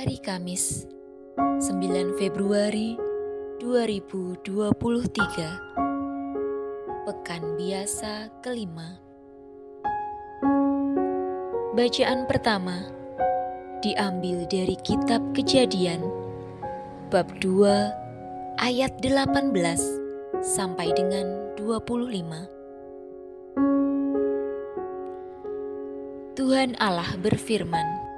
Hari Kamis, 9 Februari 2023. Pekan biasa kelima. Bacaan pertama diambil dari kitab Kejadian bab 2 ayat 18 sampai dengan 25. Tuhan Allah berfirman,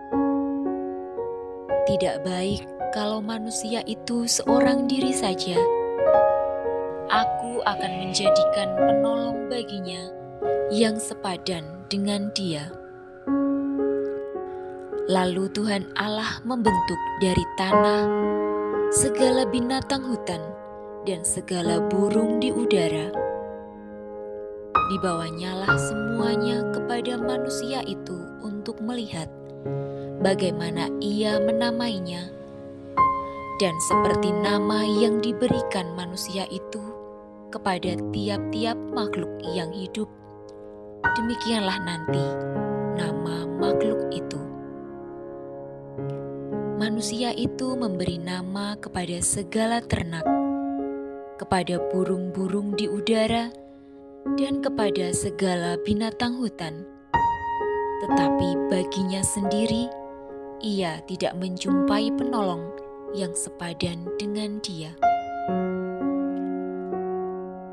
"Tidak baik kalau manusia itu seorang diri saja. Aku akan menjadikan penolong baginya yang sepadan dengan dia." Lalu Tuhan Allah membentuk dari tanah segala binatang hutan dan segala burung di udara. Dibawanyalah semuanya kepada manusia itu untuk melihat bagaimana ia menamainya, dan seperti nama yang diberikan manusia itu kepada tiap-tiap makhluk yang hidup, demikianlah nanti nama makhluk itu. Manusia itu memberi nama kepada segala ternak, kepada burung-burung di udara, dan kepada segala binatang hutan. Tetapi baginya sendiri, ia tidak menjumpai penolong yang sepadan dengan dia.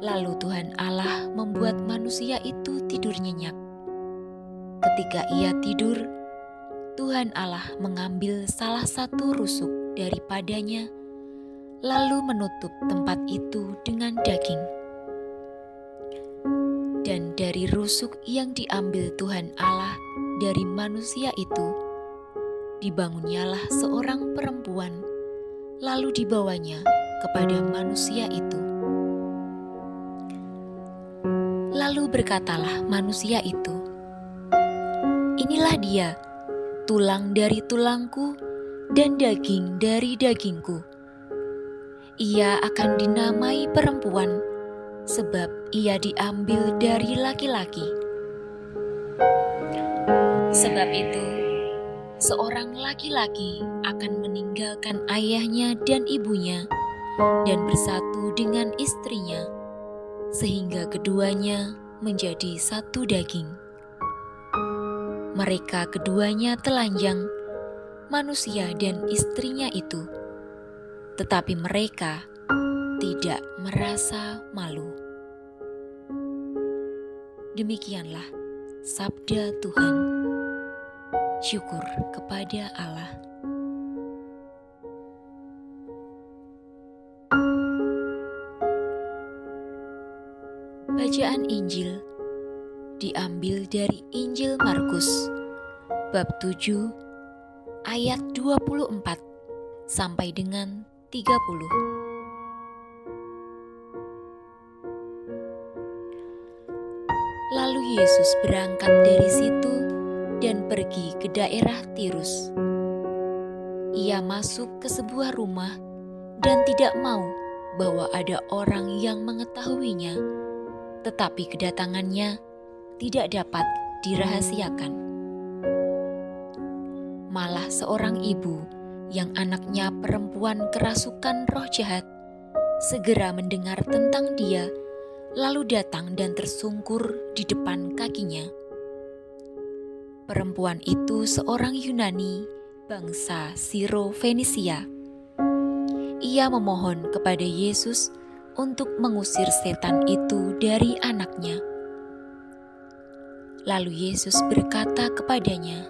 Lalu Tuhan Allah membuat manusia itu tidur nyenyak. Ketika ia tidur, Tuhan Allah mengambil salah satu rusuk daripadanya, lalu menutup tempat itu dengan daging. Dan dari rusuk yang diambil Tuhan Allah dari manusia itu, dibangunnyalah seorang perempuan, lalu dibawanya kepada manusia itu. Lalu berkatalah manusia itu, "Inilah dia." tulang dari tulangku dan daging dari dagingku. Ia akan dinamai perempuan, sebab ia diambil dari laki-laki. Sebab itu, seorang laki-laki akan meninggalkan ayahnya dan ibunya dan bersatu dengan istrinya, sehingga keduanya menjadi satu daging mereka keduanya telanjang, manusia dan istrinya itu, tetapi mereka tidak merasa malu. Demikianlah sabda Tuhan. Syukur kepada Allah. Bacaan Injil diambil dari Injil Markus bab 7 ayat 24 sampai dengan 30. Lalu Yesus berangkat dari situ dan pergi ke daerah Tirus. Ia masuk ke sebuah rumah dan tidak mau bahwa ada orang yang mengetahuinya, tetapi kedatangannya tidak dapat dirahasiakan. Malah seorang ibu yang anaknya perempuan kerasukan roh jahat segera mendengar tentang dia, lalu datang dan tersungkur di depan kakinya. Perempuan itu seorang Yunani, bangsa Siro Fenisia. Ia memohon kepada Yesus untuk mengusir setan itu dari anaknya. Lalu Yesus berkata kepadanya,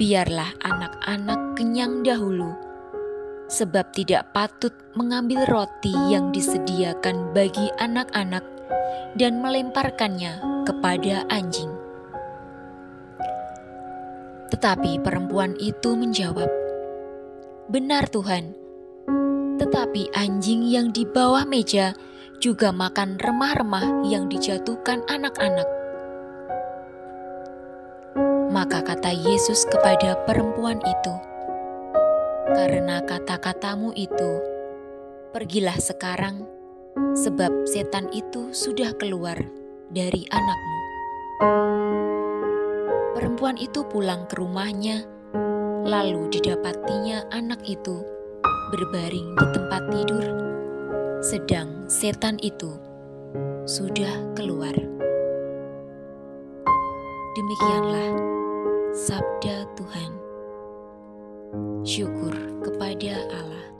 "Biarlah anak-anak kenyang dahulu, sebab tidak patut mengambil roti yang disediakan bagi anak-anak dan melemparkannya kepada anjing." Tetapi perempuan itu menjawab, "Benar, Tuhan, tetapi anjing yang di bawah meja juga makan remah-remah yang dijatuhkan anak-anak." Maka kata Yesus kepada perempuan itu, "Karena kata-katamu itu, pergilah sekarang, sebab setan itu sudah keluar dari anakmu." Perempuan itu pulang ke rumahnya, Lalu didapatinya anak itu berbaring di tempat tidur, sedang setan itu sudah keluar. Demikianlah sabda Tuhan. Syukur kepada Allah.